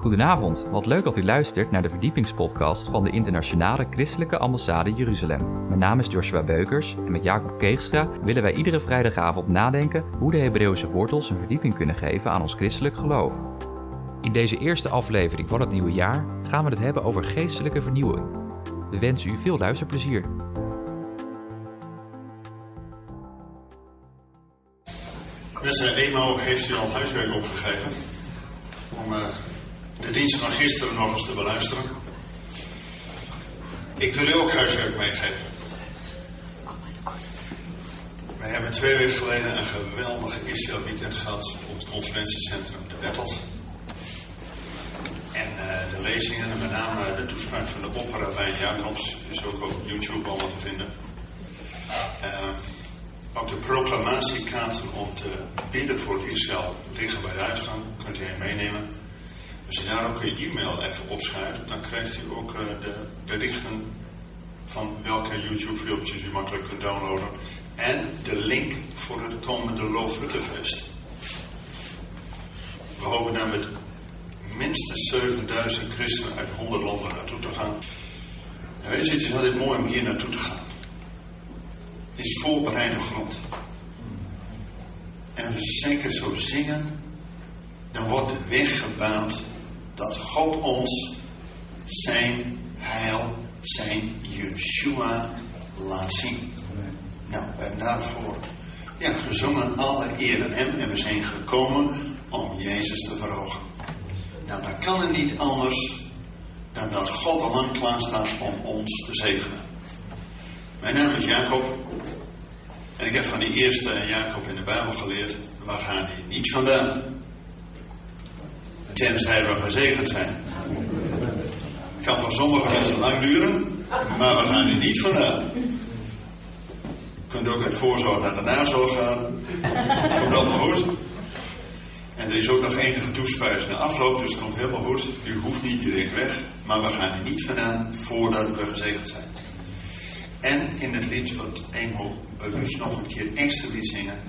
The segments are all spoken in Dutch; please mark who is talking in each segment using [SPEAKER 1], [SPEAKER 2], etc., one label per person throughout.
[SPEAKER 1] Goedenavond, wat leuk dat u luistert naar de verdiepingspodcast van de Internationale Christelijke Ambassade Jeruzalem. Mijn naam is Joshua Beukers en met Jacob Keegstra willen wij iedere vrijdagavond nadenken hoe de Hebreeuwse wortels een verdieping kunnen geven aan ons christelijk geloof. In deze eerste aflevering van het nieuwe jaar gaan we het hebben over geestelijke vernieuwing. We wensen u veel luisterplezier.
[SPEAKER 2] Mensen, Emo heeft u al huiswerk opgegeven om uh, de dienst van gisteren nog eens te beluisteren. Ik wil u ook huiswerk meegeven. Wij hebben twee weken geleden een geweldig Israël weekend gehad op het conferentiecentrum De Bettels. En uh, de lezingen, en met name de toespraak van de opperrabijn Jacobs, is ook op YouTube allemaal te vinden. Uh, ook de proclamatiekaarten om te bidden voor Israël liggen bij de uitgang. Kunt u een meenemen. Als u daar ook uw e-mail even opschrijft, dan krijgt u ook uh, de berichten van welke YouTube-filmpjes u makkelijk kunt downloaden. En de link voor het komende Loofhuttenfeest. We hopen daar met minstens 7000 christenen uit 100 landen naartoe te gaan. En weet je, het is altijd mooi om hier naartoe te gaan. Het is voorbereide grond. En als we zeker zo zingen, dan wordt de weg gebaand dat God ons zijn heil, zijn Yeshua laat zien. Nou, we hebben daarvoor ja, gezongen alle eer aan hem en we zijn gekomen om Jezus te verhogen. Nou, dat kan het niet anders dan dat God al lang klaar staat om ons te zegenen. Mijn naam is Jacob. En ik heb van die eerste Jacob in de Bijbel geleerd. Waar gaan die niet vandaan? Tenzij we gezegend zijn. Kan voor sommige mensen lang duren. Maar we gaan hier niet vandaan. Je kunt ook uit voorzorg naar de nazorg gaan. Komt allemaal goed. En er is ook nog enige toespuis na afloop, dus het komt helemaal goed. U hoeft niet direct weg, maar we gaan er niet vandaan voordat we gezegend zijn. En in het lied wat Eenhoop dus nog een keer extra liet zingen.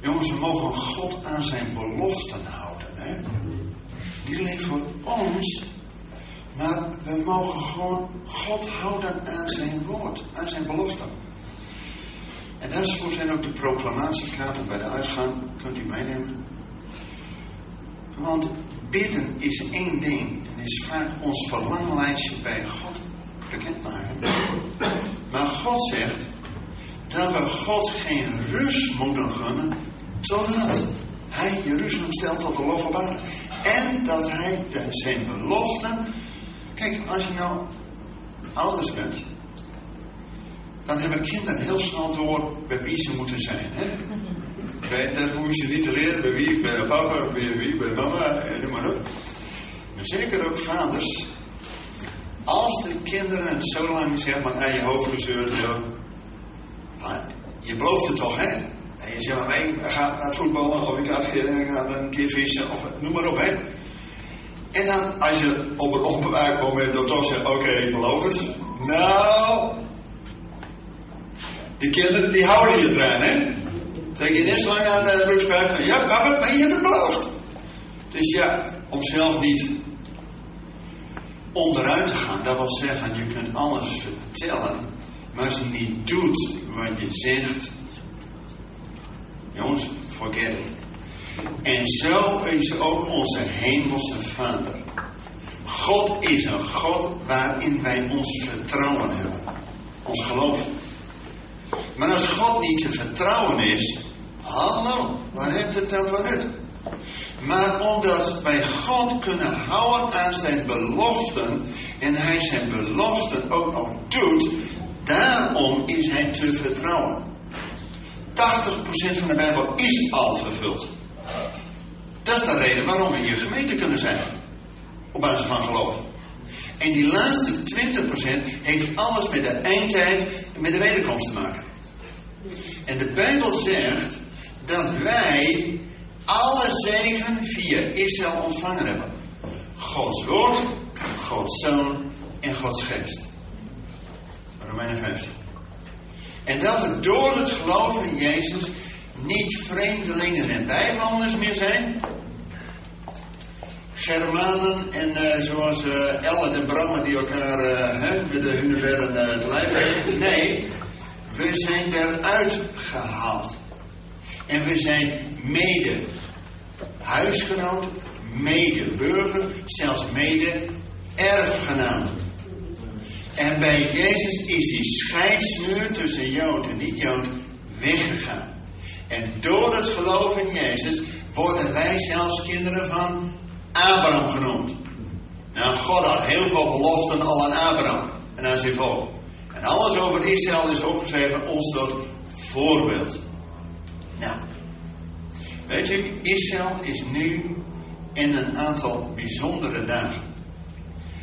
[SPEAKER 2] Jongens, we mogen God aan zijn beloften houden. Hè? Die leeft voor ons. Maar we mogen gewoon God houden aan zijn woord, aan zijn beloften. En daarvoor zijn ook de proclamatiekaarten bij de uitgang. Kunt u meenemen? Want bidden is één ding. En is vaak ons verlanglijstje bij God bekendmaken. Maar God zegt dat we God geen rust moeten gunnen totdat Hij Jeruzalem stelt tot de op aarde. En dat Hij zijn beloften. Kijk, als je nou ouders bent, dan hebben kinderen heel snel door bij wie ze moeten zijn. Hè? Dat hoef je ze niet te leren bij wie, bij papa, bij wie, bij mama, noem maar op. Maar zeker ook vaders als de kinderen zo lang zeg maar naar je hoofd gezeurd hebben. Je belooft het toch, hè? En je zegt maar, nee, ga naar het voetballen of ik ga een keer vissen of noem maar op, hè? En dan, als je op een onbewaakt moment dan toch zegt, oké, ik beloof het. Nou, die kinderen die houden je eraan, hè? Trek je net zo lang aan de broekspijp van, ja, papa, maar je hebt het beloofd. Dus ja, om zelf niet onderuit te gaan. Dat wil zeggen, je kunt alles vertellen, maar als je niet doet wat je zegt, jongens, forget it. En zo is ook onze hemelse Vader. God is een God waarin wij ons vertrouwen hebben. Ons geloof. Maar als God niet te vertrouwen is, hallo, waar heeft het dan van nut? Maar omdat wij God kunnen houden aan zijn beloften en hij zijn beloften ook nog doet, daarom is hij te vertrouwen. 80% van de Bijbel is al vervuld. Dat is de reden waarom we hier gemeente kunnen zijn. Op basis van geloof. En die laatste 20% heeft alles met de eindtijd en met de wederkomst te maken. En de Bijbel zegt dat wij alle zegen via Israël ontvangen hebben. Gods woord, Gods zoon en Gods geest. Romeinen 15. En dat we door het geloof in Jezus niet vreemdelingen en bijwoners meer zijn. Germanen en uh, zoals uh, Ellen en Bramma die elkaar uh, hè, met de hunebedden te lijf hebben. Nee, we zijn eruit gehaald. En we zijn mede huisgenoot, mede burger, zelfs mede erfgenaam. En bij Jezus is die scheidsmuur tussen Jood en niet-Jood weggegaan. En door het geloof in Jezus worden wij zelfs kinderen van Abraham genoemd. Nou, God had heel veel beloften al aan Abraham en aan zijn volk. En alles over Israël is opgeschreven ons tot voorbeeld. Nou, weet u, Israël is nu in een aantal bijzondere dagen.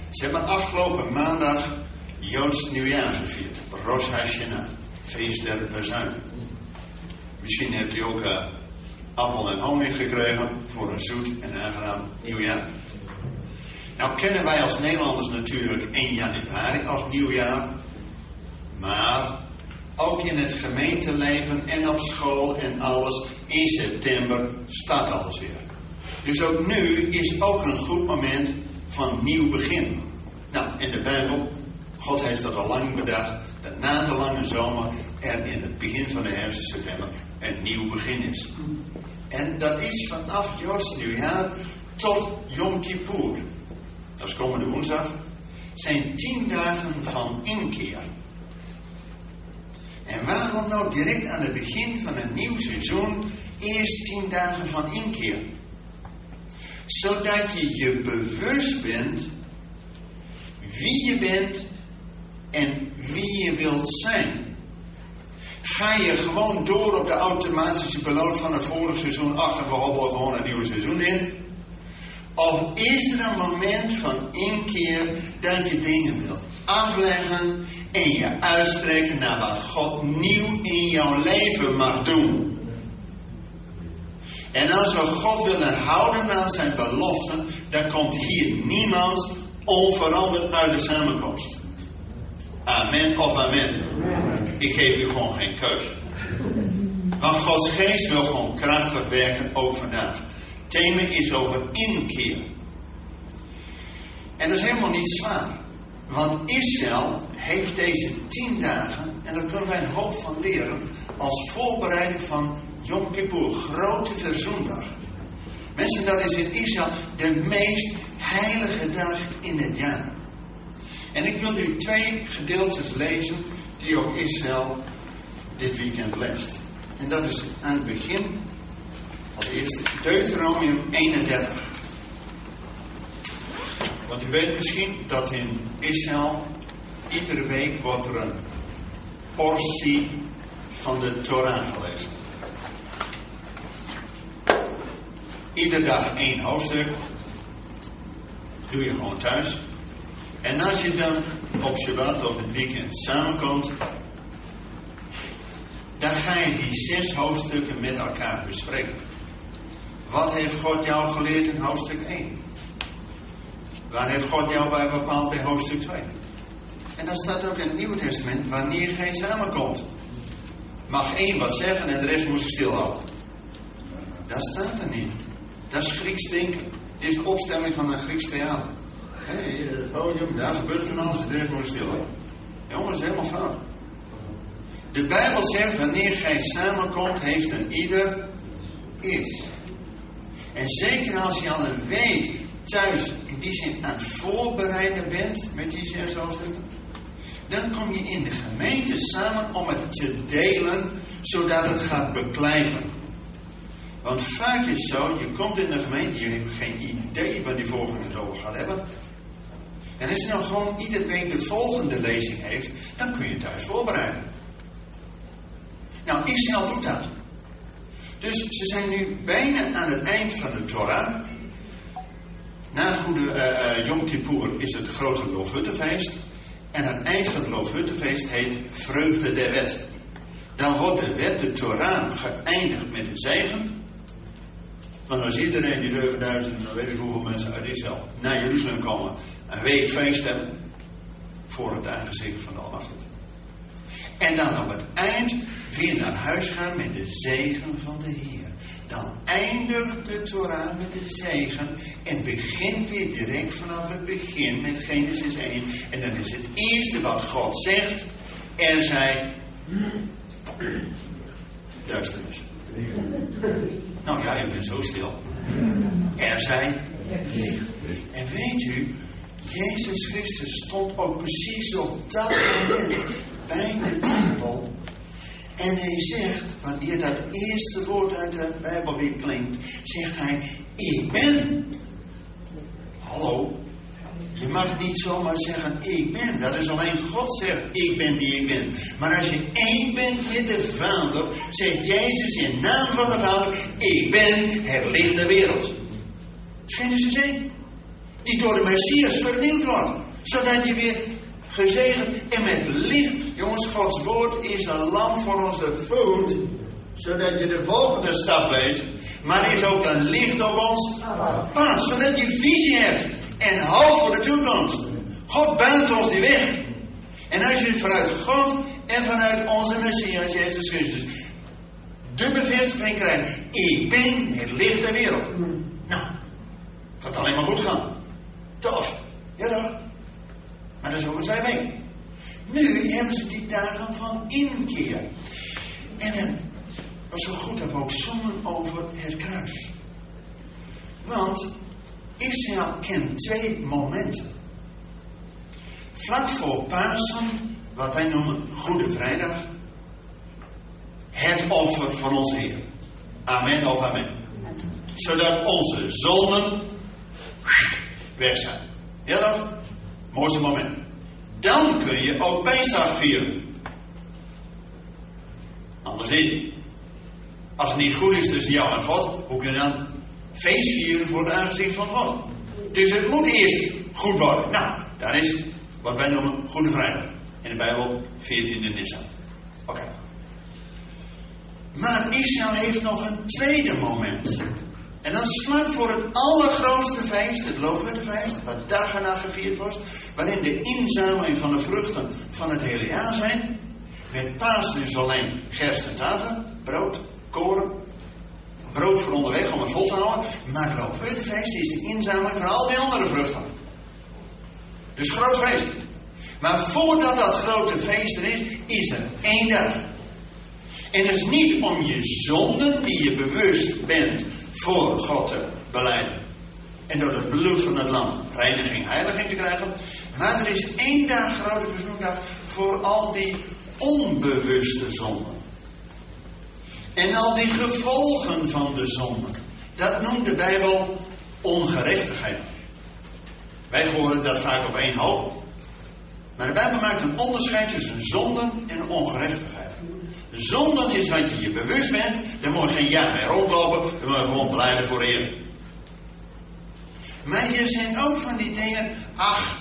[SPEAKER 2] Ze hebben afgelopen maandag Joods nieuwjaar gevierd. Rosh Hashanah, feest der bezuinen. Misschien hebt u ook uh, appel en honing gekregen voor een zoet en aangenaam nieuwjaar. Nou kennen wij als Nederlanders natuurlijk 1 januari als nieuwjaar. Maar ook in het gemeenteleven en op school en alles, in september staat alles weer. Dus ook nu is ook een goed moment van nieuw begin. Nou, in de Bijbel, God heeft dat al lang bedacht, dat na de lange zomer er in het begin van de herfst september een nieuw begin is. En dat is vanaf Joods nieuwjaar tot Yom Kippur. Dat is komende woensdag. Zijn tien dagen van inkeer. En waarom nou direct aan het begin van een nieuw seizoen eerst tien dagen van inkeer? Zodat je je bewust bent wie je bent en wie je wilt zijn. Ga je gewoon door op de automatische piloot van het vorige seizoen. Ach, we hobbelen gewoon een nieuw seizoen in. Of is er een moment van inkeer dat je dingen wilt afleggen en je uitstrekken naar wat God nieuw in jouw leven mag doen? En als we God willen houden aan zijn beloften, dan komt hier niemand onveranderd uit de samenkomst. Amen of amen. Ik geef u gewoon geen keuze. Want Gods geest wil gewoon krachtig werken, ook vandaag. Het thema is over inkeer. En dat is helemaal niet zwaar. Want Israël heeft deze tien dagen, en daar kunnen wij een hoop van leren, als voorbereiding van Yom Kippur, grote verzoendag. Mensen, dat is in Israël de meest heilige dag in het jaar. En ik wil u twee gedeeltes lezen die ook Israël dit weekend leest. En dat is aan het begin, als eerste, Deuteronomium 31. Want u weet misschien dat in Israël iedere week wordt er een portie van de Torah gelezen. Iedere dag één hoofdstuk. Doe je gewoon thuis. En als je dan op Shabbat of het weekend samenkomt, dan ga je die zes hoofdstukken met elkaar bespreken. Wat heeft God jou geleerd in hoofdstuk 1? Waar heeft God jou bij bepaald bij hoofdstuk 2? En dan staat ook in het Nieuwe Testament wanneer gij samenkomt. Mag één wat zeggen en de rest moet zich stilhouden. Dat staat er niet. Dat is Grieks denken. Het is opstelling van een Grieks theater. Hé, het podium, daar gebeurt van alles, de rest moet stil. Jongen, dat is helemaal fout. De Bijbel zegt, wanneer gij samenkomt, heeft een ieder iets. En zeker als je al een week thuis in die zin aan het voorbereiden bent met die zes hoofdstukken, dan kom je in de gemeente samen om het te delen, zodat het gaat beklijven. Want vaak is het zo, je komt in de gemeente, je hebt geen idee wat die volgende het over gaat hebben. En als je nou gewoon iedere week de volgende lezing heeft, dan kun je thuis voorbereiden. Nou, Israël doet dat. Dus ze zijn nu bijna aan het eind van de Torah. Na goede uh, Yom Kippur is het grote Loofhuttenfeest. En het eind van het Loofhuttenfeest heet Vreugde der Wet. Dan wordt de wet, de Torah, geëindigd met een zegen. Want als iedereen die 7000, dan weet ik hoeveel mensen uit Israël, naar Jeruzalem komen, een week feest hebben voor het aangezicht van de Almachtige. En dan op het eind weer naar huis gaan met de zegen van de Heer. dan eindigt de Torah met de zegen en begint weer direct vanaf het begin met Genesis 1. En dan is het eerste wat God zegt, er zij duisternis. Nou ja, je bent zo stil. Er zij licht. En weet u, Jezus Christus stond ook precies op dat moment bij de tempel. En hij zegt, wanneer dat eerste woord uit de Bijbel weer klinkt, zegt hij, ik ben. Hallo, je mag niet zomaar zeggen, ik ben. Dat is alleen God zegt, ik ben die ik ben. Maar als je één bent met de Vader, zegt Jezus in naam van de Vader, ik ben het licht der wereld. Genesis 1. Die door de Messias vernieuwd wordt. Zodat je weer gezegend en met licht. Jongens, Gods woord is een lamp voor onze voet. Zodat je de volgende stap weet. Maar is ook een licht op ons pad. Zodat je visie hebt. En hoop voor de toekomst. God baant ons die weg. En als je vanuit God en vanuit onze Messias, Jezus Christus, de bevestiging krijgt. Ik ben het licht der wereld. Nou, gaat alleen maar goed gaan. Tof. Ja toch? Maar is over twee weken. Nu hebben ze die dagen van inkeer. En het was zo goed dat we ook zongen over het kruis. Want Israël kent twee momenten. Vlak voor Pasen, wat wij noemen Goede Vrijdag, het offer van onze Heer. Amen of amen. Zodat onze zonden weg zijn. Ja dat? Mooiste moment. Dan kun je ook Pesach vieren. Anders niet. Als het niet goed is tussen jou en God, hoe kun je dan feest vieren voor het aangezicht van God? Dus het moet eerst goed worden. Nou, daar is wat wij noemen Goede Vrijdag. In de Bijbel 14e Nissan. Oké. Maar Israël heeft nog een tweede moment. En dat is vlak voor het allergrootste feest, het loofhuttenfeest, wat dag en nacht gevierd wordt, waarin de inzameling van de vruchten van het hele jaar zijn. Met Pasen is alleen gerst en tafel, brood, koren, brood voor onderweg om het vol te houden. Maar het loofhuttenfeest is de inzameling van al die andere vruchten. Dus groot feest. Maar voordat dat grote feest er is, is er één dag. En het is niet om je zonden die je bewust bent voor God te beleiden. En door het bloed van het lam reiniging, heiliging te krijgen. Maar er is één dag grote verzoendag voor al die onbewuste zonden. En al die gevolgen van de zonde. Dat noemt de Bijbel ongerechtigheid. Wij horen dat vaak op één hoop. Maar de Bijbel maakt een onderscheid tussen zonden en ongerechtigheid. Zonden is wat je je bewust bent. Daar moet je geen jaar mee rondlopen. Dan moet je gewoon beleiden voor de Heer. Maar je zijn ook van die dingen. Ach,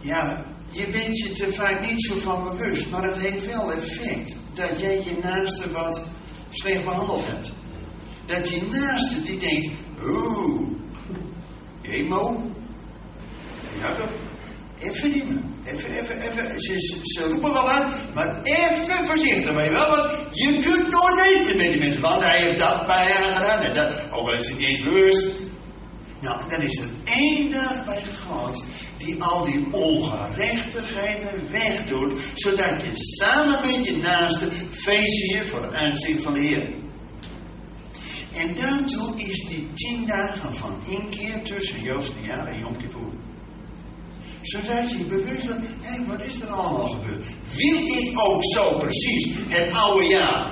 [SPEAKER 2] ja, je bent je te vaak niet zo van bewust. Maar het heeft wel effect. Dat jij je naaste wat slecht behandeld hebt. Dat die naaste die denkt. Oeh, emo. Ja, dat Even niet meer. Even, even, even. Ze, ze roepen wel aan, maar even voorzichtig, je wel. Want je kunt nooit weten met die mensen. Want hij heeft dat bij haar gedaan en dat. Ook al is het niet eens. Nou, dan is er één dag bij God die al die ongerechtigheden wegdoet, zodat je samen met je naaste feest viert voor het aangezicht van de Heer. En daartoe is die tien dagen van inkeer tussen Joost en Yom Kippur zodat je bewust bent, hé, wat is er allemaal gebeurd? Wil ik ook zo precies het oude jaar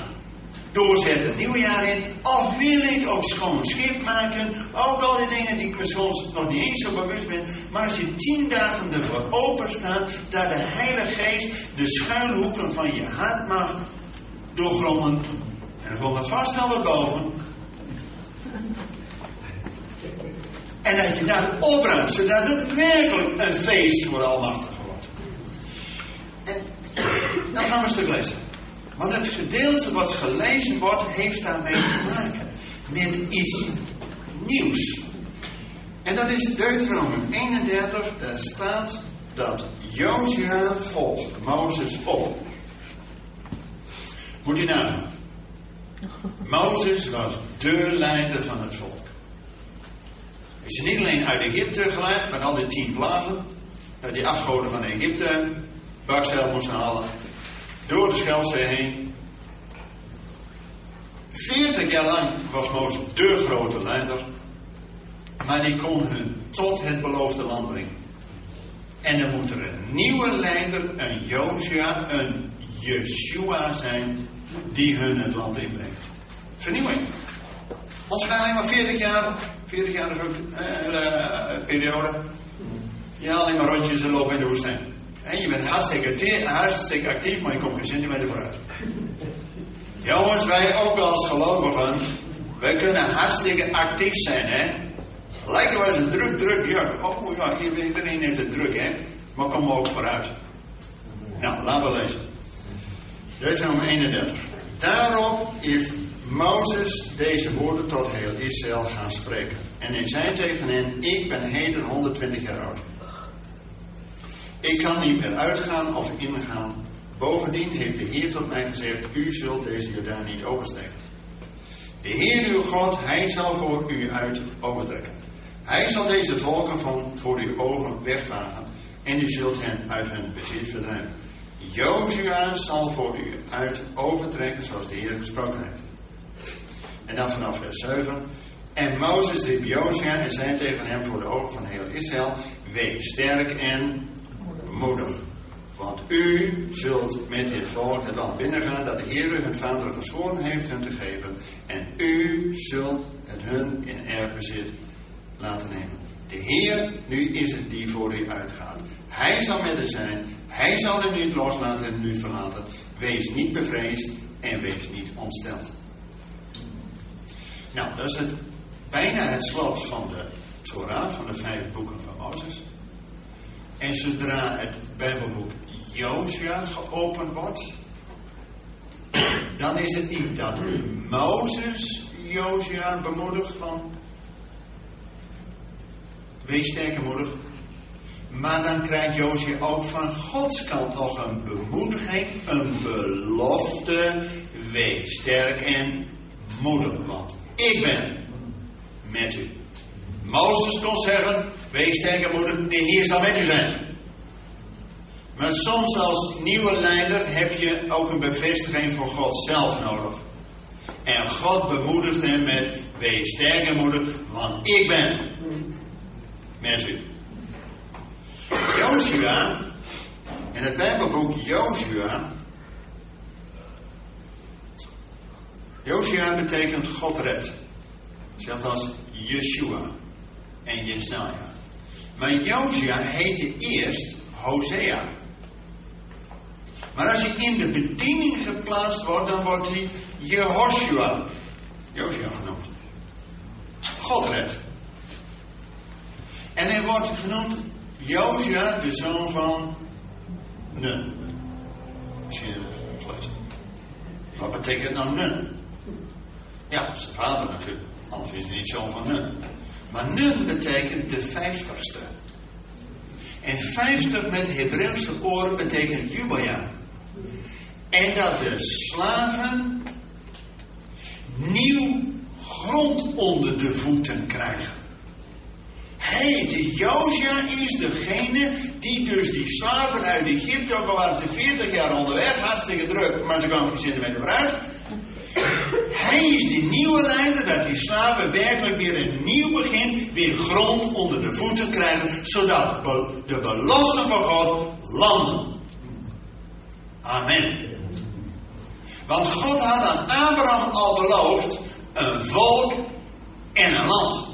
[SPEAKER 2] doorzetten, het nieuwe jaar in? Of wil ik ook schoon schip maken? Ook al die dingen die ik me nog niet eens zo bewust ben. Maar als je tien dagen ervoor open staat, dat de Heilige Geest de schuilhoeken van je hart mag doorgronden. En dan komt er vast wel wat boven. En dat je daar opruimt, zodat het werkelijk een feest voor de Almachtige wordt. En dan gaan we een stuk lezen. Want het gedeelte wat gelezen wordt, heeft daarmee te maken. Met iets nieuws. En dat is Deuteronomium 31, daar staat dat Jozua volgt Mozes op. Moet je nagaan. Mozes was de leider van het volk. Hij is niet alleen uit Egypte geleid van al die tien plagen, die afgoden van Egypte, bakzeil moesten halen, door de Schelzee heen. 40 jaar lang was Mozes de grote leider, maar die kon hun tot het beloofde land brengen. En dan moet er een nieuwe leider, een Josia, een Yeshua zijn, die hun het land inbrengt. Vernieuwing. Ons gaan alleen maar 40 jaar, 40 jaar is ook uh, periode. Ja, alleen maar rondjes en lopen in de woestijn. En je bent hartstikke, hartstikke actief, maar je komt geen centimeter vooruit. Jongens, wij ook als gelovigen, wij kunnen hartstikke actief zijn, hè. Lijkt wel eens een druk, druk, ja. Oh ja, iedereen heeft het druk, hè. Maar kom ook vooruit. Nou, laten we lezen. Deuteronomium 31. Daarop is Mozes deze woorden tot heel Israël gaan spreken. En hij zei tegen hen, ik ben heden 120 jaar oud. Ik kan niet meer uitgaan of ingaan. Bovendien heeft de Heer tot mij gezegd, u zult deze Jordaan niet oversteken. De Heer uw God, hij zal voor u uit overtrekken. Hij zal deze volken van voor uw ogen wegvagen en u zult hen uit hun bezit verdrijven. Jozua zal voor u uit overtrekken zoals de Heer gesproken heeft. En dan vanaf vers 7. En Mozes riep Jozua en zei tegen hem voor de ogen van heel Israël: Wees sterk en moedig. Want u zult met dit volk het land binnengaan dat de Heer hun vader gezworen heeft hun te geven. En u zult het hun in erfbezit laten nemen. De Heer, nu is het die voor u uitgaat. Hij zal met u zijn. Hij zal u niet loslaten en u verlaten. Wees niet bevreesd en wees niet ontsteld. Nou, dat is het, bijna het slot van de Torah, van de vijf boeken van Mozes. En zodra het Bijbelboek Jozua geopend wordt, dan is het niet dat Mozes Jozua bemoedigt van wees sterk moedig. Maar dan krijgt Jozua ook van Gods kant nog een bemoediging, een belofte. Wees sterk en moedig, want ik ben met u. Mozes kon zeggen, wees sterk en moedig, de Heer zal met u zijn. Maar soms als nieuwe leider heb je ook een bevestiging van God zelf nodig. En God bemoedigt hem met, wees sterk en moedig, want ik ben met u. Joshua, in het Bijbelboek Joshua. Joshua betekent God red. Zelfs als Yeshua en Jesaja. Maar Joshua heette eerst Hosea. Maar als hij in de bediening geplaatst wordt, dan wordt hij Jehoshua. Joshua genoemd. God red. En hij wordt genoemd Josia, de zoon van Nun. Misschien heb. Wat betekent nou Nun? Ja, zijn vader natuurlijk. Anders is hij niet zoon van Nun. Maar Nun betekent de vijftigste. En vijftig met Hebreeuwse oren betekent jubeljaar. En dat de slaven nieuw grond onder de voeten krijgen. Hé, hey, de Josia is degene die dus die slaven uit Egypte, ook al waren ze 40 jaar onderweg, hartstikke druk, maar ze kwamen geen centimeter vooruit. Hij is die nieuwe leider dat die slaven werkelijk weer een nieuw begin, weer grond onder de voeten krijgen, zodat de beloften van God landen. Amen. Want God had aan Abraham al beloofd een volk en een land.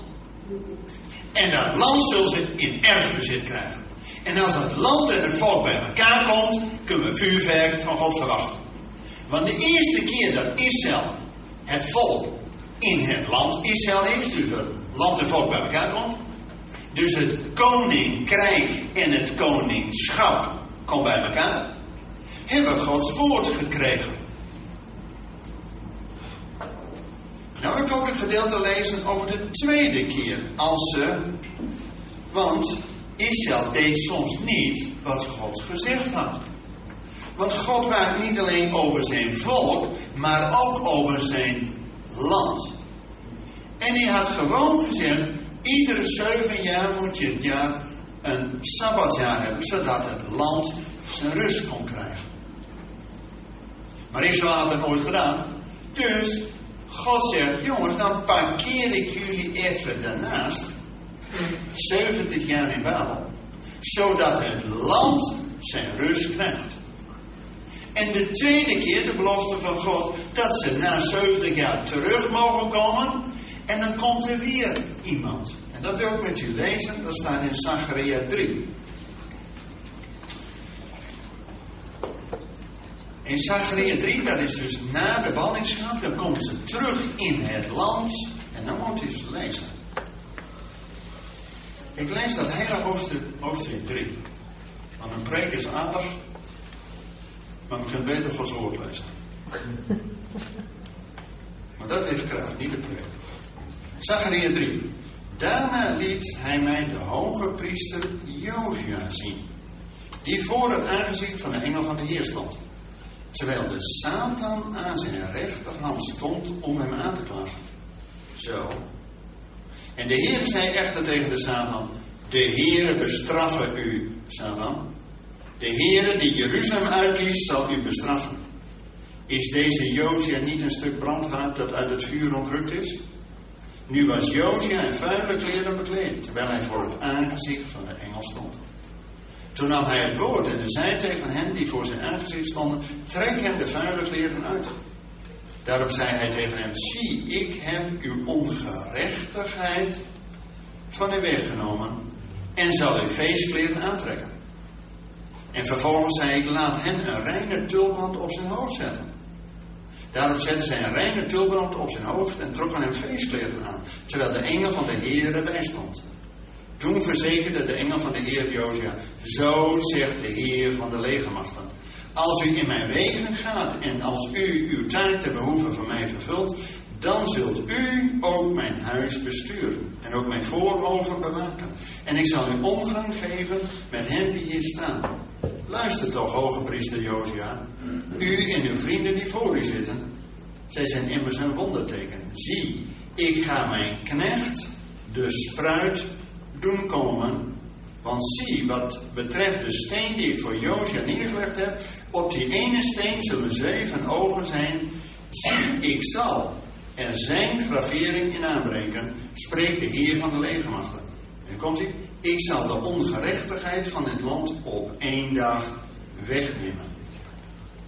[SPEAKER 2] En dat land zullen ze in erfbezit krijgen. En als dat land en het volk bij elkaar komt, kunnen we vuurwerk van God verwachten. Want de eerste keer dat Israël, het volk, in het land Israël heeft, dus het land en volk bij elkaar komt. Dus het koninkrijk en het koningschap komt bij elkaar. Hebben we Gods woord gekregen. Nou wil ik ook een gedeelte lezen over de tweede keer. Als ze, want Israël deed soms niet wat God gezegd had. Want God waakt niet alleen over zijn volk, maar ook over zijn land. En hij had gewoon gezegd, iedere zeven jaar moet je jaar een sabbatjaar hebben, zodat het land zijn rust kon krijgen. Maar Israël had het nooit gedaan. Dus God zegt, jongens, dan parkeer ik jullie even daarnaast. 70 jaar in Babel. Zodat het land zijn rust krijgt. En de tweede keer, de belofte van God, dat ze na 70 jaar terug mogen komen. En dan komt er weer iemand. En dat wil ik met u lezen, dat staat in Zachariah 3. In Zachariah 3, dat is dus na de ballingschap, dan komen ze terug in het land. En dan moet u eens lezen. Ik lees dat hele hoofdstuk, hoofdstuk 3. Want een preek is aardig, maar we kunnen beter Gods woord lezen. Maar dat heeft kracht, niet de preek. Zachariah 3. Daarna liet hij mij de hoge priester Josia zien. Die voor het aangezicht van de engel van de Heer stond. Terwijl de Satan aan zijn rechterhand stond om hem aan te klagen. Zo. En de Heer zei echter tegen de Satan: De Heere bestraffen u, Satan. De Heere die Jeruzalem uitkiest, zal u bestraffen. Is deze Josia niet een stuk brandhout dat uit het vuur ontrukt is? Nu was Josia in vuile kleren bekleed, terwijl hij voor het aangezicht van de engel stond. Toen nam hij het woord en zei tegen hen die voor zijn aangezicht stonden: Trek hem de vuile kleren uit. Daarop zei hij tegen hem: Zie, ik heb uw ongerechtigheid van u weggenomen en zal u feestkleren aantrekken. En vervolgens zei ik: Laat hen een reine tulband op zijn hoofd zetten. Daarop zette zij een reine tulband op zijn hoofd en trokken hem feestkleren aan, terwijl de engel van de Heer erbij stond. Toen verzekerde de engel van de Heer Josia, zo zegt de Heer van de legermachten. Als u in mijn wegen gaat en als u uw taak te behoeve van mij vervult, dan zult u ook mijn huis besturen en ook mijn voorhoven bewaken. En ik zal u omgang geven met hen die hier staan. Luister toch, hoge priester Josia, u en uw vrienden die voor u zitten. Zij zijn immers een wonderteken. Zie, ik ga mijn knecht, de spruit, doen komen. Want zie, wat betreft de steen die ik voor Josia neergelegd heb, op die ene steen zullen zeven ogen zijn. Zie, ik zal er zijn gravering in aanbrengen, spreekt de Heer van de legermachten. En komt hij, ik zal de ongerechtigheid van het land op één dag wegnemen.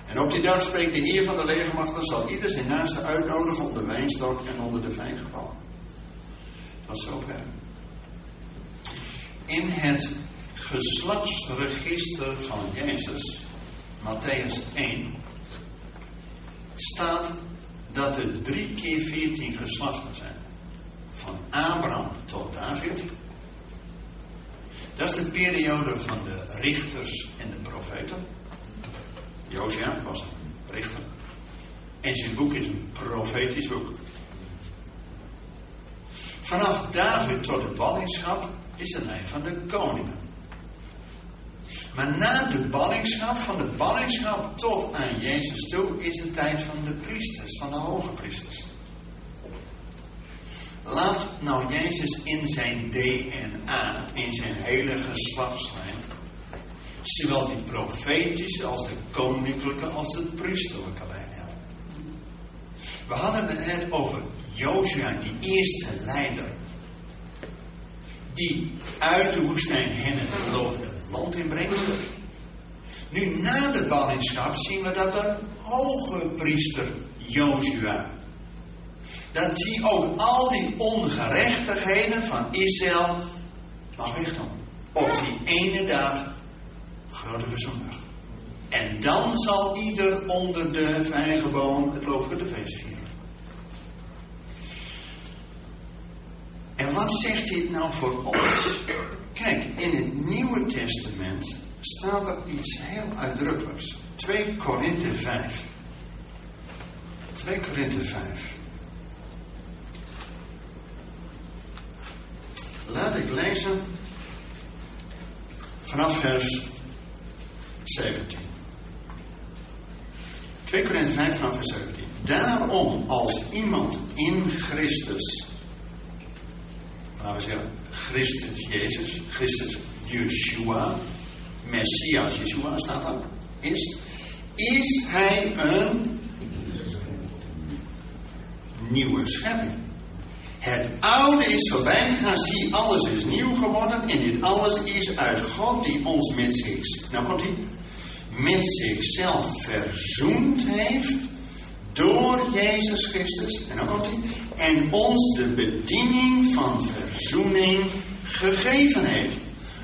[SPEAKER 2] En op die dag spreekt de Heer van de legermachten, zal ieder zijn naaste uitnodigen onder de wijnstok en onder de vijgenpal. Dat is zover. In het geslachtsregister van Jezus, Matthäus 1, staat dat er drie keer veertien geslachten zijn. Van Abraham tot David. Dat is de periode van de richters en de profeten. Josia was een richter. En zijn boek is een profetisch boek. Vanaf David tot de ballingschap is de lijn van de koningen. Maar na de ballingschap, van de ballingschap tot aan Jezus toe, is de tijd van de priesters, van de hoge priesters. Nou Jezus in zijn DNA, in zijn hele geslachtslijn, zowel die profetische als de koninklijke als de priesterlijke lijn. We hadden het net over Josia, die eerste leider, die uit de woestijn hen het beloofde land inbrengt. Nu, na de ballingschap zien we dat de hoge priester Jozua, dat hij ook al die ongerechtigheden van Israël mag wegdoen. Op die ene dag, grote zondag. En dan zal ieder onder de vijgenboom het lovende feest vieren. En wat zegt dit nou voor ons? Kijk, in het Nieuwe Testament staat er iets heel uitdrukkelijks. 2 Korinthe 5. 2 Korinthe 5. Laat ik lezen vanaf vers 17. 2 Korinthe 5 vanaf vers 17. Daarom, als iemand in Christus, laten we zeggen, Christus Jezus, Christus Yeshua, Messias Yeshua staat daar, is, is hij een nieuwe schepping. Het oude is voorbij gegaan, zie, alles is nieuw geworden en dit alles is uit God die ons met nou komt hij, met zichzelf verzoend heeft door Jezus Christus, en dan komt hij, en ons de bediening van verzoening gegeven heeft.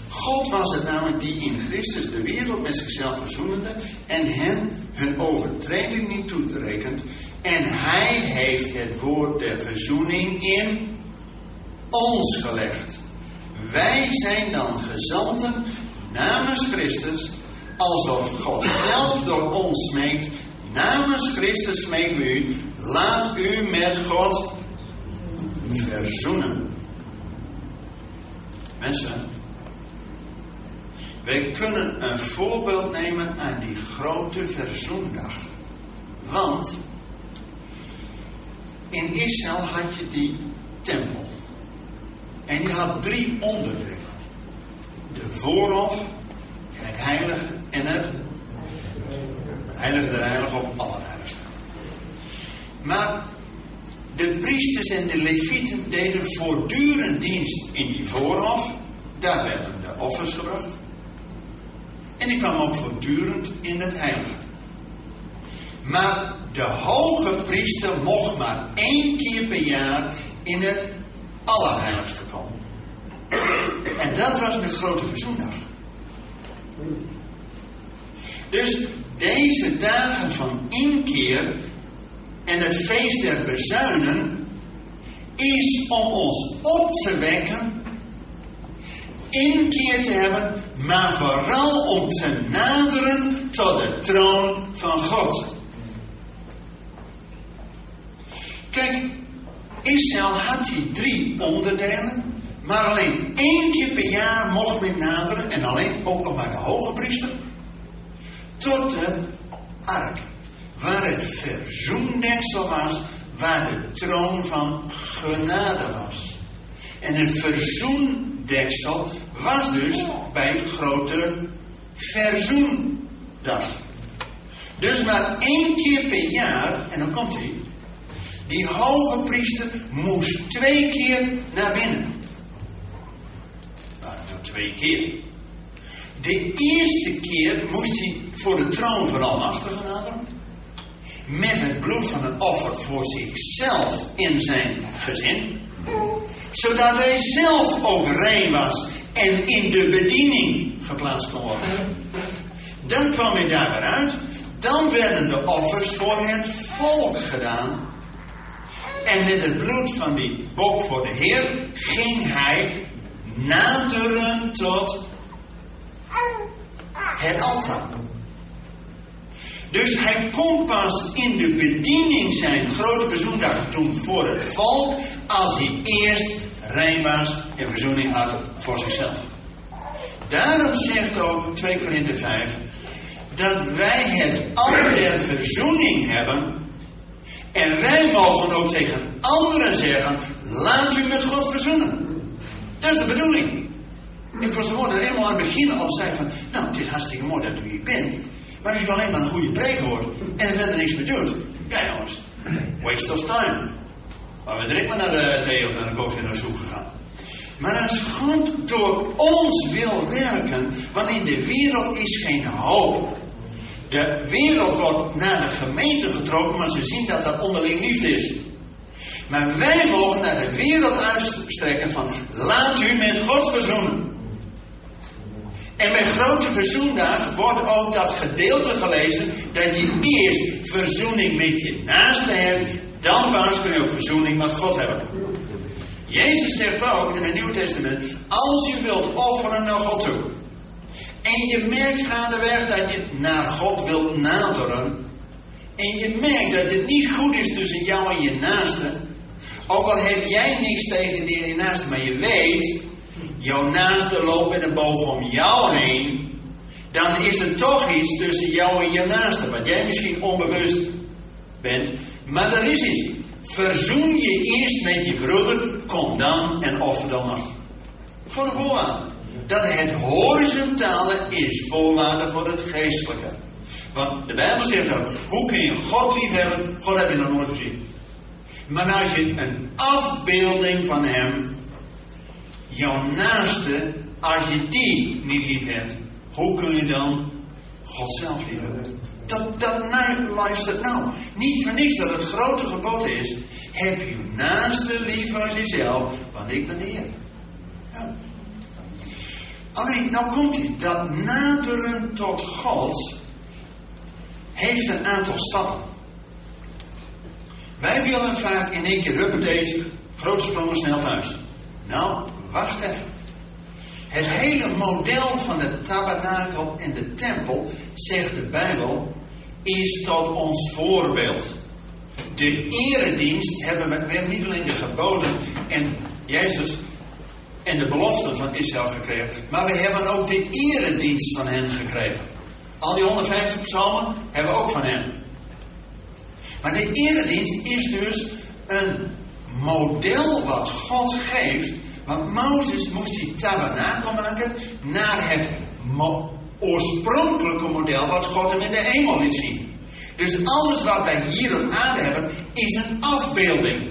[SPEAKER 2] God was het namelijk die in Christus de wereld met zichzelf verzoenende en hen hun overtreding niet toerekent. En hij heeft het woord der verzoening in ons gelegd. Wij zijn dan gezanten namens Christus, alsof God zelf door ons smeekt. Namens Christus smeekt u, laat u met God verzoenen. Mensen, wij kunnen een voorbeeld nemen aan die grote verzoendag. Want in Israël had je die tempel. En die had drie onderdelen. De voorhof, het heilige en het heilige der heilige of allerheiligste. Maar de priesters en de levieten deden voortdurend dienst in die voorhof. Daar werden de offers gebracht. En die kwam ook voortdurend in het heilige. Maar de hoge priester mocht maar één keer per jaar in het allerheiligste komen. En dat was met grote verzoendag. Dus deze dagen van inkeer en het feest der bezuinen is om ons op te wekken, inkeer te hebben, maar vooral om te naderen tot de troon van God. Kijk, Israël had die drie onderdelen, maar alleen één keer per jaar mocht men naderen, en alleen ook nog maar de hoge priester, tot de ark, waar het verzoendeksel was, waar de troon van genade was. En een verzoendeksel was dus bij grote verzoendag. Dus maar één keer per jaar, en dan komt hij, die hoge priester moest twee keer naar binnen. Nou twee keer? De eerste keer moest hij voor de troon van Almachtige naderen. Met het bloed van een offer voor zichzelf in zijn gezin. Zodat hij zelf ook rein was en in de bediening geplaatst kon worden. Dan kwam hij daar weer uit. Dan werden de offers voor het volk gedaan. En met het bloed van die bok voor de Heer ging hij naderen tot het altaar. Dus hij kon pas in de bediening zijn grote verzoendag doen voor het volk, als hij eerst rein was en verzoening had voor zichzelf. Daarom zegt ook 2 Korinthe 5 dat wij het altaar der verzoening hebben en wij mogen ook tegen anderen zeggen: laat u met God verzoenen. Dat is de bedoeling. Ik was er helemaal aan het begin al zei van, nou het is hartstikke mooi dat u hier bent. Maar als u alleen maar een goede preek hoort en er verder niks meer doet, ja jongens, waste of time. Maar we direct maar naar de thee of naar de koffie naar zoek gegaan. Maar als God door ons wil werken, want in de wereld is geen hoop. De wereld wordt naar de gemeente getrokken, maar ze zien dat dat onderling liefde is. Maar wij mogen naar de wereld uitstrekken van laat u met God verzoenen. En bij grote verzoendag wordt ook dat gedeelte gelezen dat je eerst verzoening met je naaste hebt, dan pas kun je ook verzoening met God hebben. Jezus zegt ook in het Nieuwe Testament, als je wilt offeren naar God toe, en je merkt gaandeweg dat je naar God wilt naderen. En je merkt dat het niet goed is tussen jou en je naaste. Ook al heb jij niks tegen die je naaste, maar je weet, jouw naaste loopt met een boog om jou heen. dan is er toch iets tussen jou en je naaste, wat jij misschien onbewust bent, maar er is iets. Verzoen je eerst met je broeder, kom dan en offer dan nog. Voor de voorwaarde. Dat het horizontale is voorwaarde voor het geestelijke. Want de Bijbel zegt ook, hoe kun je God lief hebben? God heb je nog nooit gezien. Maar als je een afbeelding van hem, jouw naaste, als je die niet lief hebt, hoe kun je dan God zelf lief hebben? Dat, dat luistert nou. Niet van niks dat het grote gebod is. Heb je naaste lief als jezelf, want ik ben Heer. Ja. Alleen, nou komt hij. Dat naderen tot God heeft een aantal stappen. Wij willen vaak in één keer huppatee, grote sprongen snel thuis. Nou, wacht even. Het hele model van het tabernakel en de tempel, zegt de Bijbel, is tot ons voorbeeld. De eredienst hebben we, we hebben niet alleen de geboden en Jezus en de beloften van Israël gekregen, maar we hebben ook de eredienst van hen gekregen. Al die 150 psalmen hebben we ook van hen. Maar de eredienst is dus een model wat God geeft. Want Mozes moest die tabernakel maken naar het oorspronkelijke model wat God hem in de hemel liet zien. Dus alles wat wij hier op aarde hebben is een afbeelding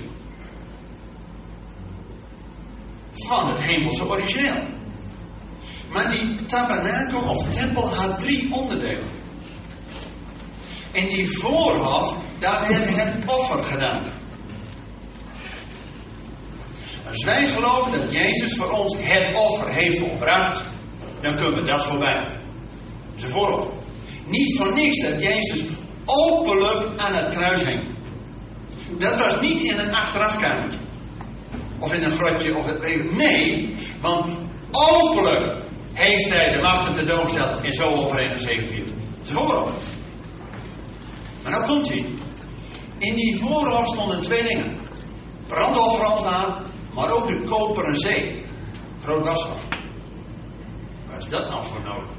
[SPEAKER 2] van het hemelse origineel. Maar die tabernakel of tempel had drie onderdelen. En die voorhof, daar werd het offer gedaan. Als wij geloven dat Jezus voor ons het offer heeft volbracht, dan kunnen we dat voorbij. Dat is een voorhof. Niet voor niks dat Jezus openlijk aan het kruis hing. Dat was niet in een achterafkamertje. Of in een grotje. Of het, nee, want openlijk heeft hij de machten te dood gesteld en zo overheen gezegevierd. Dat is. Maar nou komt hij. In die voorhof stonden twee dingen. Brandofferaltaar, maar ook de koperen zee. Groot wasbak. Waar is dat nou voor nodig?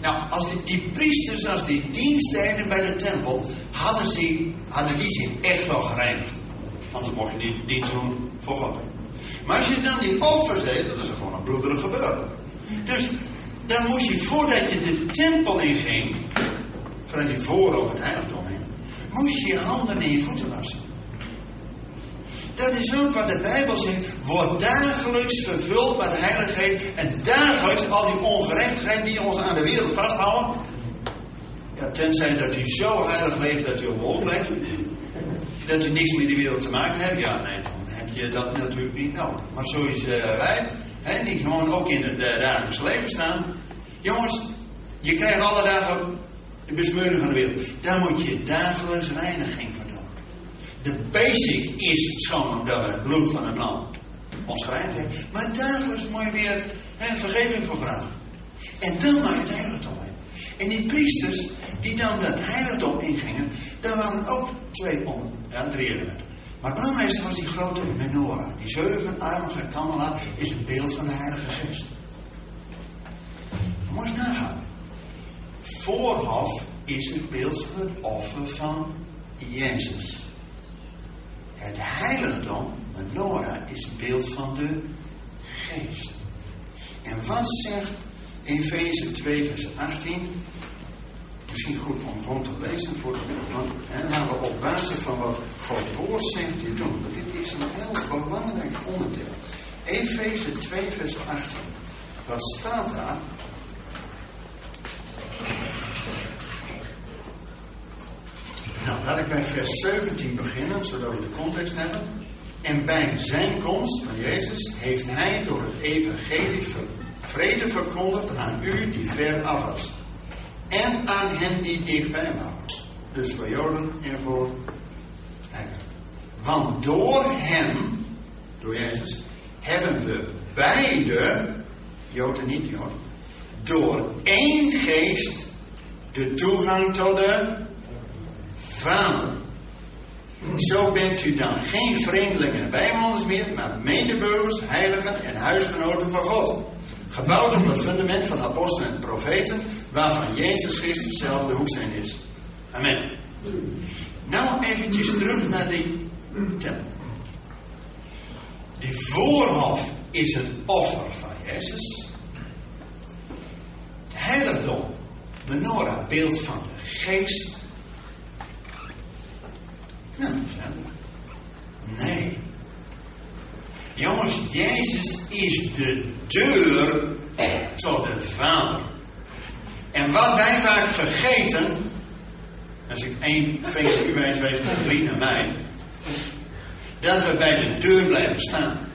[SPEAKER 2] Nou, als die, priesters, als die dienstdeden bij de tempel, hadden, ze, hadden die zich echt wel gereinigd. Anders mocht je niet doen voor God. Maar als je dan die offers deed, dat is gewoon een bloederig gebeuren. Dus dan moest je, voordat je de tempel inging, vanuit je voorhoofd het heiligdom heen, moest je je handen en je voeten wassen. Dat is ook wat de Bijbel zegt. Wordt dagelijks vervuld met heiligheid. En dagelijks al die ongerechtigheid die ons aan de wereld vasthouden. Ja, tenzij dat hij zo heilig leeft dat hij omhoog blijft. Dat hij niks met de wereld te maken heeft. Ja, nee, dan heb je dat natuurlijk niet nodig. Maar zo is uh, wij, die gewoon ook in het uh, dagelijks leven staan. Jongens, je krijgt alle dagen de besmeuring van de wereld. Daar moet je dagelijks reiniging voor doen. De basic is schoon omdat we het bloed van het lam ons. Maar dagelijks moet je weer vergeving voor vragen. En dan maak je het heiligdom. En die priesters die dan dat heiligdom ingingen, daar waren ook twee om, ja, drie elementen. Maar het belangrijkste was die grote menorah. Die zevenarmige kandelaar is een beeld van de Heilige Geest. Moet eens nagaan. Voorhof is het beeld van het offer van Jezus. Het heiligdom, menorah, is beeld van de geest. En wat zegt Efeze 2, vers 18? Misschien goed om gewoon te lezen voor de want hè, laten we op basis van wat Gods woord zegt dit doen. Want dit is een heel belangrijk onderdeel. Efeze 2, vers 18. Wat staat daar? Nou, laat ik bij vers 17 beginnen, zodat we de context hebben. En bij zijn komst van Jezus heeft hij door het evangelie vrede verkondigd aan u die ver af. En aan hen die dichtbij waren. Dus voor Joden en voor heidenen. Want door hem, door Jezus, hebben we beide, Joden en niet-Joden, door één geest de toegang tot de Vader. Zo bent u dan geen vreemdelingen en bijwoners meer, maar medeburgers, heiligen en huisgenoten van God. Gebouwd op het fundament van apostelen en profeten, waarvan Jezus Christus zelf de hoeksteen is. Amen. Nou eventjes terug naar die tempel. Die voorhof is een offer van Jezus. Het heiligdom, menorah, beeld van de geest. Nou, nee. Jongens, Jezus is de deur tot de Vader. En wat wij vaak vergeten, als ik één u wijs wees, dan drie naar mij, dat we bij de deur blijven staan.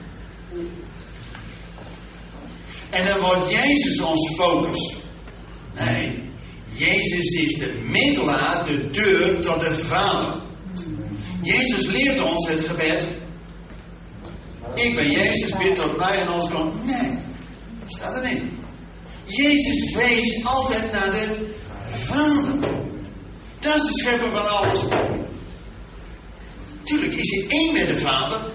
[SPEAKER 2] En dan wordt Jezus ons focus. Nee, Jezus is de middelaar, de deur tot de Vader. Jezus leert ons het gebed. Ik ben Jezus, bid tot mij en ons komt. Nee, staat er niet. Jezus wees altijd naar de Vader. Dat is de schepper van alles. Tuurlijk is hij één met de Vader.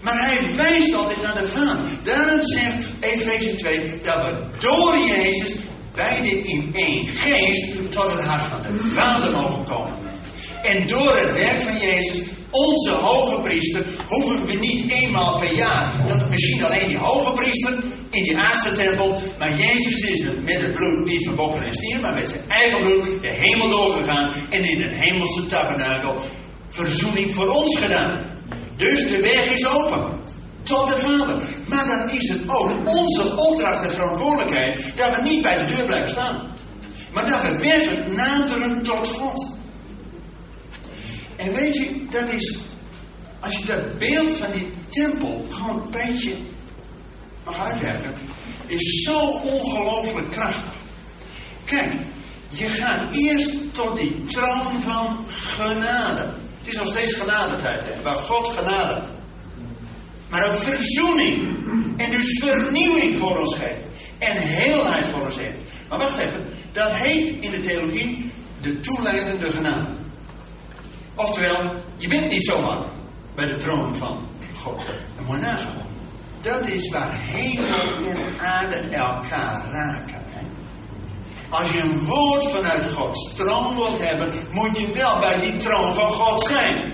[SPEAKER 2] Maar hij wijst altijd naar de Vader. Daarom zegt Efeze 2 dat we door Jezus beide in één geest tot het hart van de Vader mogen komen. En door het werk van Jezus, onze hoge priester, hoeven we niet eenmaal per jaar, dat misschien alleen die hoge priester in die aardse tempel, maar Jezus is het met het bloed niet van bokken en stier, maar met zijn eigen bloed de hemel doorgegaan en in een hemelse tabernakel verzoening voor ons gedaan. Dus de weg is open. Tot de Vader. Maar dan is het ook onze opdracht en verantwoordelijkheid dat we niet bij de deur blijven staan. Maar dat we werkelijk naderen tot God. En weet je, dat is, als je dat beeld van die tempel gewoon een beetje mag uitwerken, is zo ongelooflijk krachtig. Kijk, je gaat eerst tot die troon van genade. Het is nog steeds genadetijd, hè, waar God genade. Maar ook verzoening. En dus vernieuwing voor ons geeft. En heelheid voor ons heeft. Maar wacht even, dat heet in de theologie de toeleidende genade. Oftewel, je bent niet zomaar bij de troon van God. En moet. Dat is waar hemel en aarde elkaar raken. Als je een woord vanuit Gods troon wilt hebben, moet je wel bij die troon van God zijn.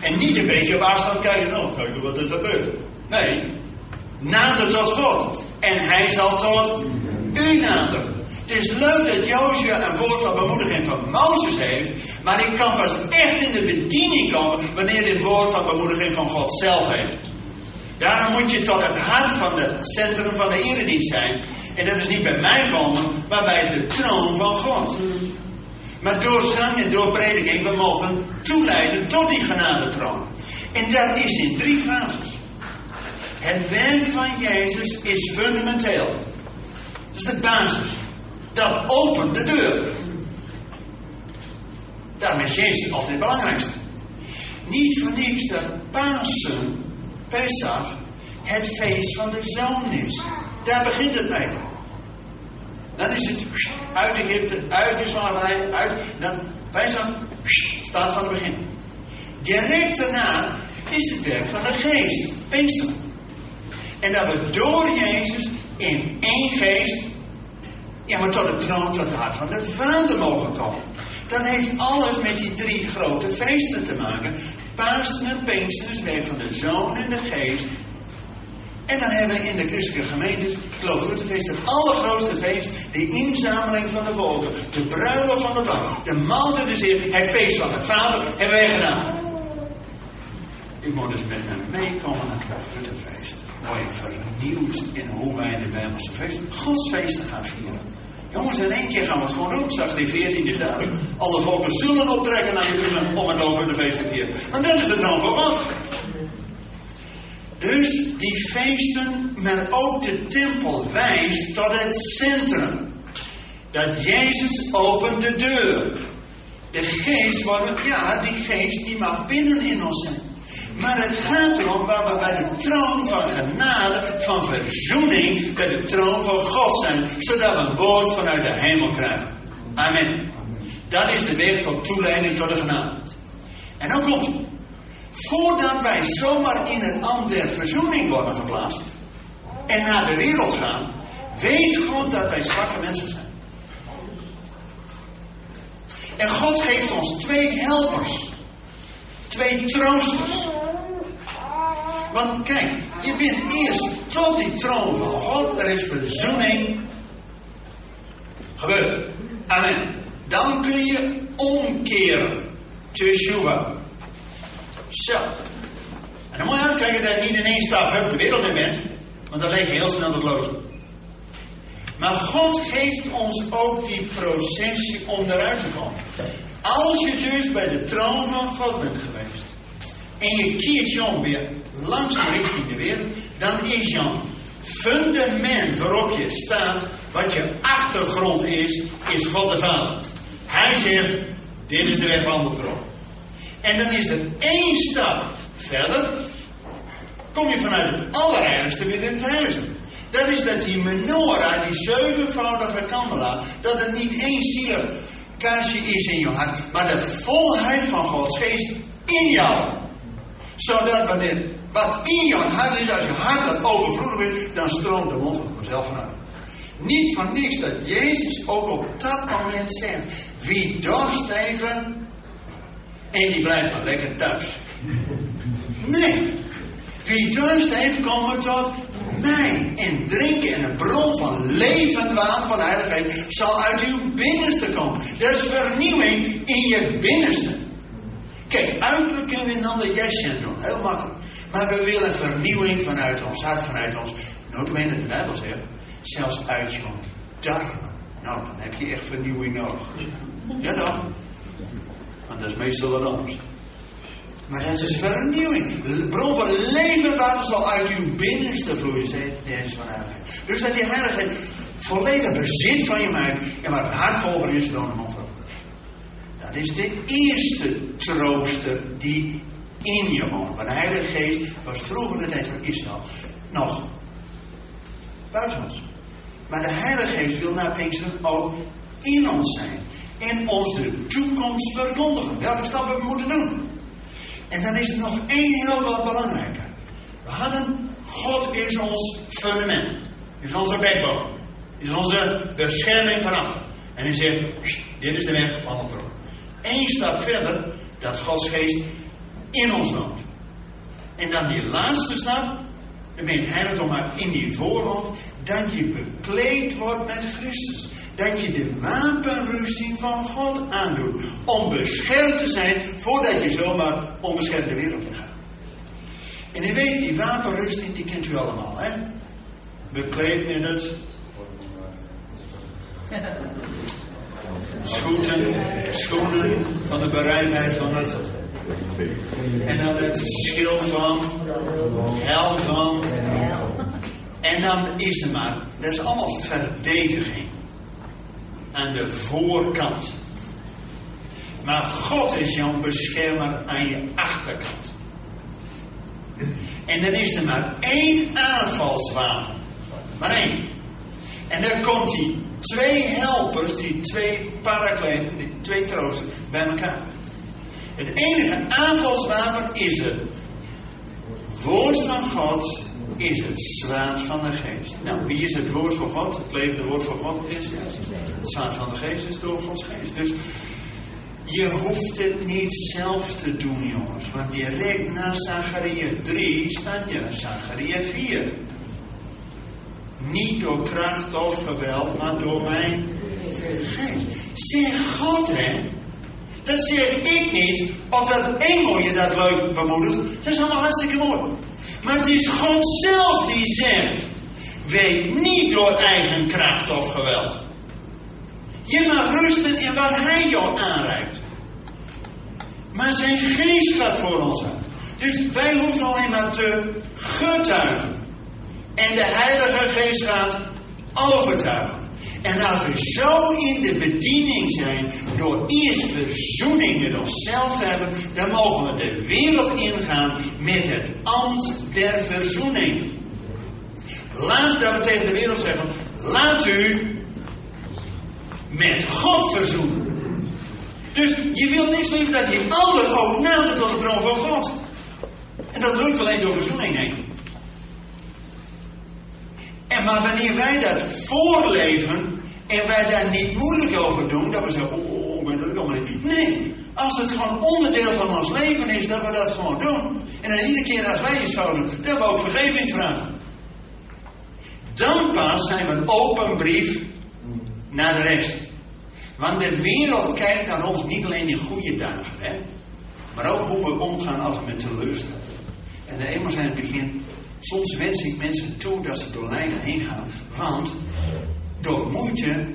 [SPEAKER 2] En niet een beetje op kijken, oh, kijk wat er gebeurt. Nee, nader tot God. En hij zal tot u naderen. Het is leuk dat Jozua een woord van bemoediging van Mozes heeft, maar ik kan pas echt in de bediening komen wanneer dit woord van bemoediging van God zelf heeft. Daarom moet je tot het hart van het centrum van de eredienst zijn. En dat is niet bij mij komen, maar bij de troon van God. Maar door zang en door prediking, we mogen toeleiden tot die genadetroon. En dat is in drie fases. Het werk van Jezus is fundamenteel. Dat is de basis. Dat opent de deur. Daarom is Jezus altijd het belangrijkste. Niet voor niks dat Pasen, Pesach, het feest van de zoon is. Daar begint het mee. Dan is het uit Egypte, uit de slavernij, uit. Dan Pesach staat van het begin. Direct daarna is het werk van de geest, Pinksteren. En dat we door Jezus in één geest ja, maar tot de troon, tot het hart van de Vader mogen komen. Dat heeft alles met die drie grote feesten te maken. Pasen en Pinksteren werk van de Zoon en de Geest. En dan hebben we in de christelijke gemeentes, ik, het feest, het allergrootste feest, de inzameling van de volken, de bruiloft van de Lam, de maaltijd de zeer, het feest van de Vader, hebben wij gedaan. Ik moet dus met hem meekomen naar het Grootfeest. Word vernieuwd in hoe wij de Bijbelse feesten, Gods feesten gaan vieren. Jongens, in één keer gaan we het gewoon doen. Straks die 14 is duidelijk. Alle volken zullen optrekken naar Jeruzalem om het over de feesten te vieren. En dat is de droom van God. Dus die feesten, maar ook de tempel wijst tot het centrum. Dat Jezus opent de deur. De geest, ja, die geest die mag binnen in ons zijn. Maar het gaat erom waar we bij de troon van genade, van verzoening, bij de troon van God zijn. Zodat we een woord vanuit de hemel krijgen. Amen. Dat is de weg tot toeleiding tot de genade. En dan komt Voordat wij zomaar in het ambt der verzoening worden geplaatst. en naar de wereld gaan, weet God dat wij zwakke mensen zijn. En God geeft ons twee helpers. Twee troosters. Want kijk, je bent eerst tot die troon van God. Er is verzoening gebeurd. Amen. Dan kun je omkeren. Teshuva. Zo. En dan moet je uitkijken dat je niet in één stap hup de wereld in bent. Want dan lijkt je heel snel het loodje. Maar God geeft ons ook die processie om eruit te komen. Als je dus bij de troon van God bent geweest. En je kiert je weer langzaam richting de wereld. Dan is jouw fundament waarop je staat. Wat je achtergrond is. Is God de Vader. Hij zegt. Dit is de weg van de troon. En dan is er één stap verder. Kom je vanuit het allerergste weer in het heiligste. Dat is dat die menorah, die zevenvoudige kandelaar, dat er niet één zielig kaarsje is in je hart, maar de volheid van Gods geest in jou. Zodat wanneer wat in jouw hart is, als je hart dat overvloedig is, dan stroomt de mond van vanzelf vanuit. Niet van niks dat Jezus ook op dat moment zegt: Wie dorst even en die blijft maar lekker thuis. Nee. Wie dorst heeft, komen tot mij en drinken en een bron van levend water van heiligheid zal uit uw binnenste komen. Is vernieuwing in je binnenste. Kijk, uiterlijk kunnen we een ander jasje doen, heel makkelijk. Maar we willen vernieuwing vanuit ons hart, vanuit ons, notabene de Bijbel zegt, zelfs uit je darmen. Nou, dan heb je echt vernieuwing nodig. Ja toch? Want dat is meestal wat anders. Maar dat is vernieuwing. De bron van levend water zal uit uw binnenste vloeien, zei Jezus van heiligheid. Dus dat die heiligheid volledig bezit van je maakt. En waar het hart volgen is, dan een. Dat is de eerste trooster die in je woont. Maar de Heilige Geest was vroeger de tijd van Israël nog buiten ons. Maar de Heilige Geest wil naar Pinksteren ook in ons zijn. En ons de toekomst verkondigen. Welke stappen we moeten doen. En dan is er nog één heel wat belangrijker. We hadden, God is ons fundament. Is onze backbone. Is onze bescherming vanaf. En hij zegt, dit is de weg, van het Eén stap verder, dat Gods geest in ons woont. En dan die laatste stap, dan bent hij het maar in die voorhoofd, dat je bekleed wordt met Christus. Dat je de wapenrusting van God aandoet. Om beschermd te zijn voordat je zomaar onbeschermd de wereld in gaat. En u weet, die wapenrusting, die kent u allemaal, hè? Bekleed met het. Schoeten, schoenen van de bereidheid van het. En dan het schild van, helm van. En dan is er maar, dat is allemaal verdediging aan de voorkant. Maar God is jouw beschermer aan je achterkant. En dan is er maar één aanvalswapen. Maar één. En dan komt die twee helpers, die twee parakleten, die twee troosten bij elkaar. Het enige aanvalswapen is het woord van God is het zwaard van de geest. Nou, wie is het woord van God? Het levende woord van God is het zwaard van de geest is door Gods geest. Dus je hoeft het niet zelf te doen, jongens. Want direct na Zacharia 3 staat je Zacharia 4. Niet door kracht of geweld, maar door mijn geest. Zeg God, hè? Dat zeg ik niet. Of dat engel je dat leuk bemoedigt. Dat is allemaal hartstikke mooi. Maar het is God zelf die zegt: weet niet door eigen kracht of geweld. Je mag rusten in wat Hij jou aanreikt. Maar zijn geest gaat voor ons aan. Dus wij hoeven alleen maar te getuigen. En de Heilige Geest gaat overtuigen. En als we zo in de bediening zijn, door eerst verzoening met onszelf te hebben, dan mogen we de wereld ingaan met het ambt der verzoening. Laat dat we tegen de wereld zeggen, laat u met God verzoenen. Dus je wilt niks liever dat die ander ook nadert tot de troon van God. En dat lukt alleen door verzoening heen. En maar wanneer wij dat voorleven en wij daar niet moeilijk over doen, dat we zeggen, oh, oh, dat allemaal niet. Nee, als het gewoon onderdeel van ons leven is, dat we dat gewoon doen. En dan iedere keer als wij iets zouden doen, dat we ook vergeving vragen. Dan pas zijn we een open brief naar de rest. Want de wereld kijkt naar ons niet alleen in goede dagen, hè, maar ook hoe we omgaan als we met teleurstelling. En eenmaal zijn het begin, soms wens ik mensen toe dat ze door lijnen heen gaan, want door moeite,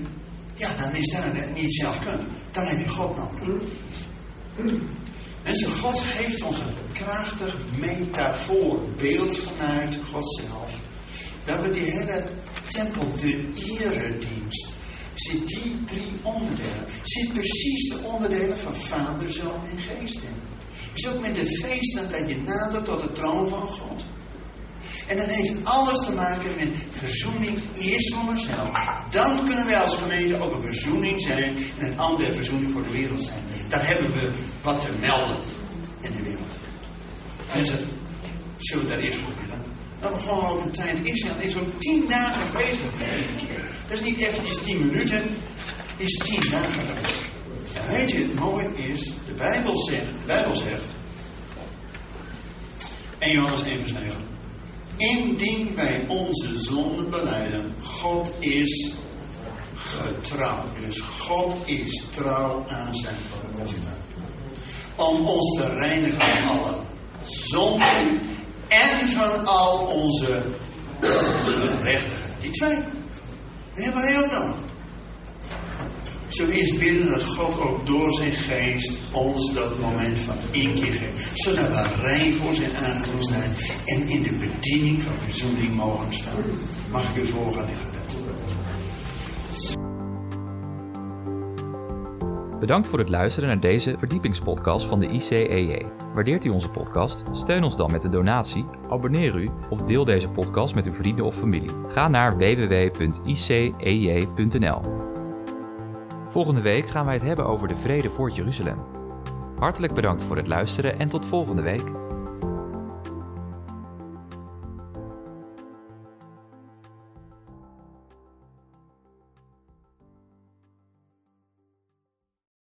[SPEAKER 2] ja, dan is daar niet zelf kunt. Dan heb je God nodig. Mensen, God geeft ons een krachtig metafoorbeeld vanuit God zelf. Dat we die hele tempel, de eredienst, zit die drie onderdelen. Zit precies de onderdelen van Vader, Zoon en Geest in. Is ook met de feesten dat je nadert tot de troon van God. En dat heeft alles te maken met verzoening eerst voor mezelf. Dan kunnen wij als gemeente ook een verzoening zijn en een andere verzoening voor de wereld zijn. Daar hebben we wat te melden in de wereld. Mensen, zullen we daar eerst voor willen? Dan we gewoon over tijd. Israël is ook tien dagen geweest. Dat is niet eventjes tien minuten, is tien dagen geweest. En weet je, het mooie is, de Bijbel zegt, de Bijbel zegt, 1 Johannes 1 vers 9. Indien wij onze zonden beleiden, God is getrouw. Dus God is trouw aan zijn belofte. Om ons te reinigen van alle zonden en van al onze gerechtigheid. Die twee. Die hebben wij ook nodig. Zo is bidden dat God ook door zijn geest ons dat moment van inkeer geeft. Zodat we rein voor zijn aangezicht zijn en in de bediening van verzoening mogen staan. Mag ik u volgen in gebed?
[SPEAKER 1] Bedankt voor het luisteren naar deze verdiepingspodcast van de ICEJ. Waardeert u onze podcast? Steun ons dan met een donatie, abonneer u of deel deze podcast met uw vrienden of familie. Ga naar www.icej.nl. Volgende week gaan wij het hebben over de vrede voor Jeruzalem. Hartelijk bedankt voor het luisteren en tot volgende week.